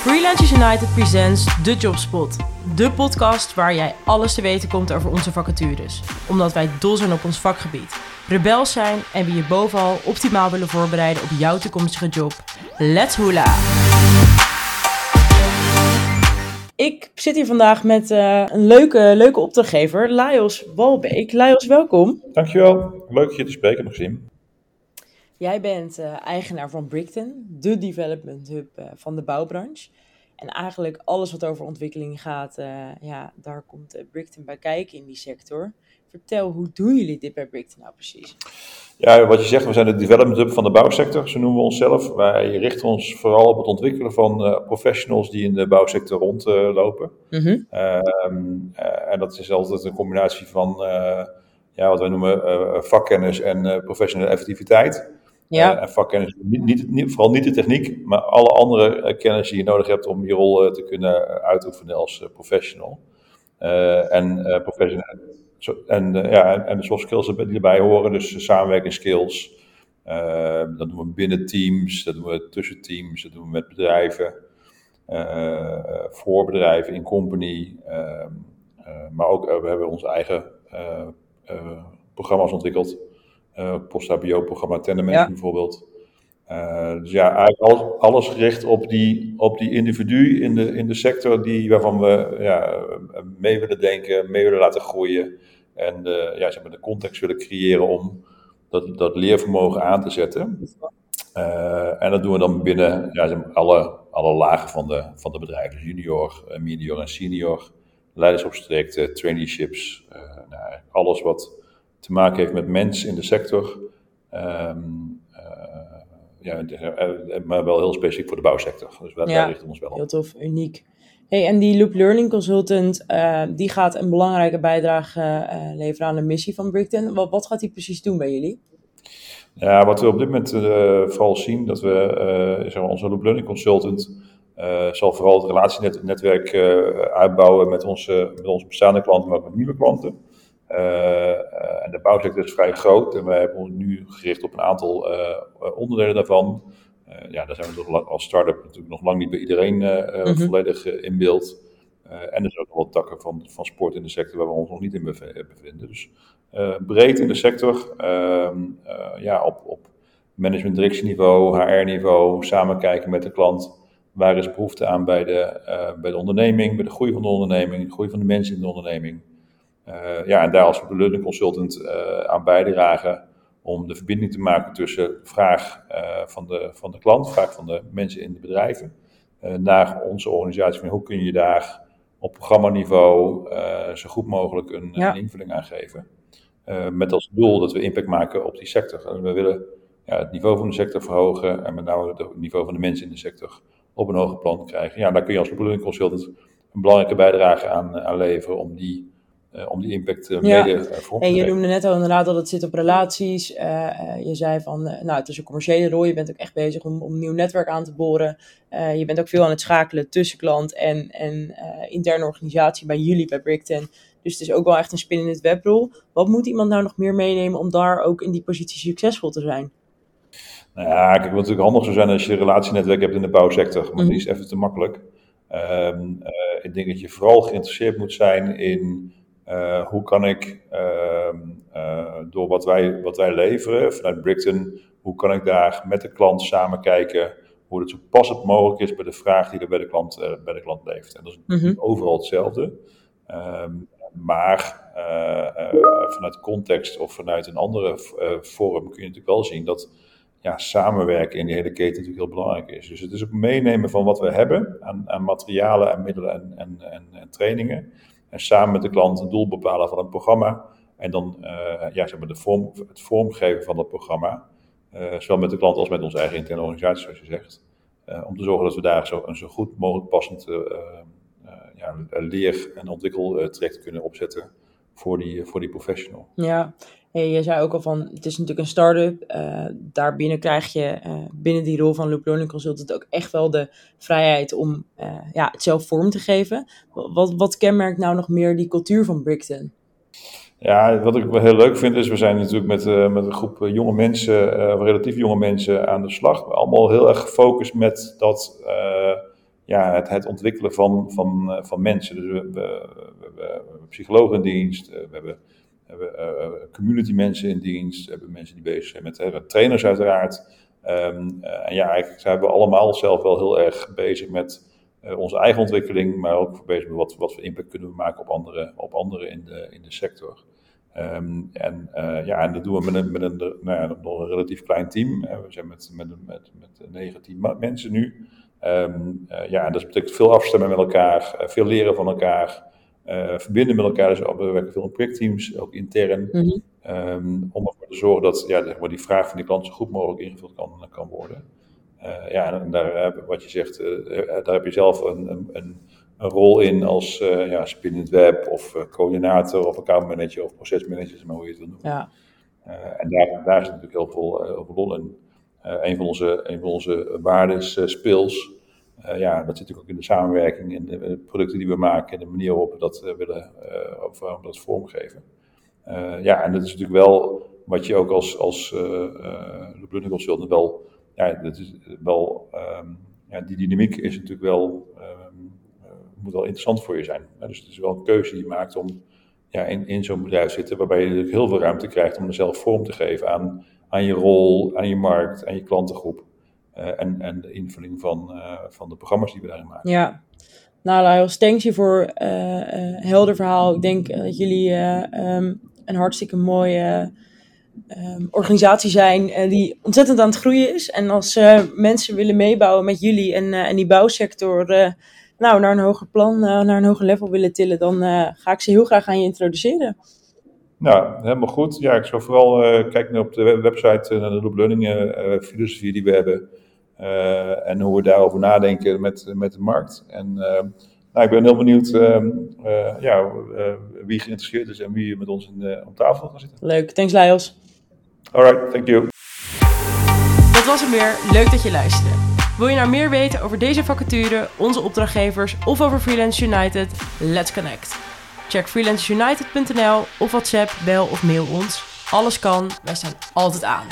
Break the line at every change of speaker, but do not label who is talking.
Freelancers United presents The Jobspot. De podcast waar jij alles te weten komt over onze vacatures. Omdat wij dol zijn op ons vakgebied. Rebels zijn en we je bovenal optimaal willen voorbereiden op jouw toekomstige job. Let's hula! Ik zit hier vandaag met uh, een leuke, leuke opdrachtgever, Lajos Walbeek. Lajos, welkom.
Dankjewel. Leuk je te spreken, Maxime.
Jij bent uh, eigenaar van Brickton, de development hub uh, van de bouwbranche. En eigenlijk alles wat over ontwikkeling gaat, uh, ja, daar komt Brickton bij kijken in die sector. Vertel, hoe doen jullie dit bij Brickton nou precies?
Ja, wat je zegt, we zijn de development hub van de bouwsector, zo noemen we onszelf. Wij richten ons vooral op het ontwikkelen van uh, professionals die in de bouwsector rondlopen. Uh, mm-hmm. uh, en dat is altijd een combinatie van ja, wat wij noemen vakkennis en professionele effectiviteit. Ja. en vakkennis, niet, niet, vooral niet de techniek, maar alle andere kennis die je nodig hebt om je rol te kunnen uitoefenen als professional. en professional en, ja, en de soft skills die erbij horen, dus samenwerkingsskills. Dat doen we binnen teams, dat doen we tussen teams, dat doen we met bedrijven, voor bedrijven, in company. Ehm, maar ook we hebben onze eigen programma's ontwikkeld. Post-HBO-programma Tenement ja. bijvoorbeeld. dus ja, eigenlijk alles, gericht op die, op die individu in de, in de sector die, waarvan we ja, mee willen denken, mee willen laten groeien. En de, ja, zeg maar de context willen creëren om dat, dat leervermogen aan te zetten. Uh, en dat doen we dan binnen ja, zeg maar alle, alle lagen van de, van de bedrijven. Dus junior, medior en senior. Leiderschapstrajecten, traineeships. Uh, nou, alles wat te maken heeft met mensen in de sector. Um, ja, maar wel heel specifiek voor de bouwsector. Dus wij, ja, richten ons wel op.
Heel tof, uniek. Hey, en die Loop Learning Consultant, uh, die gaat een belangrijke bijdrage uh, leveren aan de missie van Brickton. Wat, wat gaat die precies doen bij jullie?
Ja, wat we op dit moment uh, vooral zien, dat we, zeg maar onze Loop Learning Consultant zal vooral het relatienetwerk uitbouwen met onze, met onze bestaande klanten, maar ook met nieuwe klanten. En de bouwsector is vrij groot en wij hebben ons nu gericht op een aantal onderdelen daarvan. Ja, daar zijn we toch als start-up natuurlijk nog lang niet bij iedereen mm-hmm. volledig in beeld. en er zijn ook nog wat takken van, van sport in de sector waar we ons nog niet in bevinden. Dus breed in de sector, ehm, ja, op, op management-directieniveau, HR-niveau, samen kijken met de klant. Waar is behoefte aan bij de, bij de onderneming, bij de groei van de onderneming, de groei van de mensen in de onderneming. Ja, en daar als learning consultant aan bijdragen om de verbinding te maken tussen vraag uh, van, de, van de klant, vraag van de mensen in de bedrijven, naar onze organisatie. Van hoe kun je daar op programmaniveau zo goed mogelijk een, ja. een invulling aan geven. met als doel dat we impact maken op die sector. En we willen ja, het niveau van de sector verhogen en met name het niveau van de mensen in de sector op een hoger plan krijgen. Ja, daar kun je als bedoeling consultant een belangrijke bijdrage aan, aan leveren om die uh, om die impact uh, ja. mede uh,
En je noemde net al inderdaad dat het zit op relaties. je zei van, nou het is een commerciële rol. Je bent ook echt bezig om, om een nieuw netwerk aan te boren. je bent ook veel aan het schakelen tussen klant en, en interne organisatie bij jullie, bij Brickton. Dus het is ook wel echt een spin in het webrol. Wat moet iemand nou nog meer meenemen om daar ook in die positie succesvol te zijn?
Nou ja, kijk, wat natuurlijk handig zou zijn als je een relatienetwerk hebt in de bouwsector. Maar mm die is even te makkelijk. Um, ik denk dat je vooral geïnteresseerd moet zijn in uh, hoe kan ik uh, uh, door wat wij, wat wij leveren vanuit Brickton, hoe kan ik daar met de klant samen kijken hoe het zo passend mogelijk is bij de vraag die er bij de klant, bij de klant leeft. En dat is mm-hmm. overal hetzelfde. Um, maar vanuit context of vanuit een andere vorm kun je natuurlijk wel zien dat ja, samenwerken in die hele keten natuurlijk heel belangrijk is. Dus het is ook meenemen van wat we hebben aan, aan materialen en middelen en, en, en, en trainingen. En samen met de klant een doel bepalen van een programma. En dan uh, ja, zeg maar de vorm, het vormgeven van dat programma. Uh, zowel met de klant als met onze eigen interne organisatie, zoals je zegt. Uh, om te zorgen dat we daar zo, een zo goed mogelijk passend ja, leer- en ontwikkeltraject kunnen opzetten voor die, voor die professional.
Ja, Hey, je zei ook al van, het is natuurlijk een start-up. Uh, daarbinnen krijg je uh, binnen die rol van Loop Learning Consultant ook echt wel de vrijheid om uh, ja, het zelf vorm te geven. Wat, wat kenmerkt nou nog meer die cultuur van Brickton?
Ja, wat ik wel heel leuk vind is, we zijn natuurlijk met, met een groep jonge mensen, relatief jonge mensen aan de slag. Allemaal heel erg gefocust met dat ja, het, het ontwikkelen van, van, van mensen. Dus we, hebben psychologen in dienst, we hebben, hebben community mensen in dienst, hebben mensen die bezig zijn met trainers uiteraard. Um, en ja, eigenlijk zijn we allemaal zelf wel heel erg bezig met onze eigen ontwikkeling, maar ook bezig met wat, wat voor impact kunnen we maken op anderen op andere in, de, in de sector. Um, en, ja, en dat doen we met een, met een, nou ja, nog een relatief klein team. We zijn met, met, met, met 19 mensen nu. Um, ja, en dat betekent veel afstemmen met elkaar, veel leren van elkaar, verbinden met elkaar. Dus we werken veel in projectteams, ook intern. Mm -hmm. um, om ervoor te zorgen dat ja, zeg maar, die vraag van die klant zo goed mogelijk ingevuld kan, kan worden. Uh, ja, en daar, wat je zegt, uh, daar heb je zelf een, een, een, rol in als ja, spinnend web of coördinator of accountmanager of procesmanager, maar hoe je het wil noemen. Ja. en daar, daar zit natuurlijk heel veel, heel veel rol in. een, van onze, een van onze waarden is speels. Ja, dat zit natuurlijk ook in de samenwerking, in de, producten die we maken, en de manier waarop we dat willen, of we dat vormgeven. ja, en dat is natuurlijk wel wat je ook als, als uh, Consultant wel ja, dat is wel, um, ja, die dynamiek is natuurlijk wel, uh, moet wel interessant voor je zijn. dus het is wel een keuze die je maakt om ja, in, in zo'n bedrijf te zitten, waarbij je natuurlijk heel veel ruimte krijgt om er zelf vorm te geven aan, aan je rol, aan je markt, aan je klantengroep. Uh, en, en de invulling van, uh, van de programma's die we daarin maken.
Ja, nou Lyle, thanks je voor uh, helder verhaal. Ik denk dat jullie um, een hartstikke mooie um, organisatie zijn uh, die ontzettend aan het groeien is. En als uh, mensen willen meebouwen met jullie en, uh, en die bouwsector nou, naar een hoger plan, naar een hoger level willen tillen, dan ga ik ze heel graag aan je introduceren.
Nou, helemaal goed. Ja, ik zou vooral kijken op de website naar de Loop Learning filosofie die we hebben. En hoe we daarover nadenken met, met de markt. En nou, ik ben heel benieuwd ehm, ja, wie geïnteresseerd is en wie met ons in, op tafel gaat zitten.
Leuk, thanks Lajos.
Alright, thank you.
Dat was hem weer. Leuk dat je luisterde. Wil je nou meer weten over deze vacature, onze opdrachtgevers of over Freelance United? Let's connect. Check freelanceunited.nl of WhatsApp, bel of mail ons. Alles kan, wij staan altijd aan.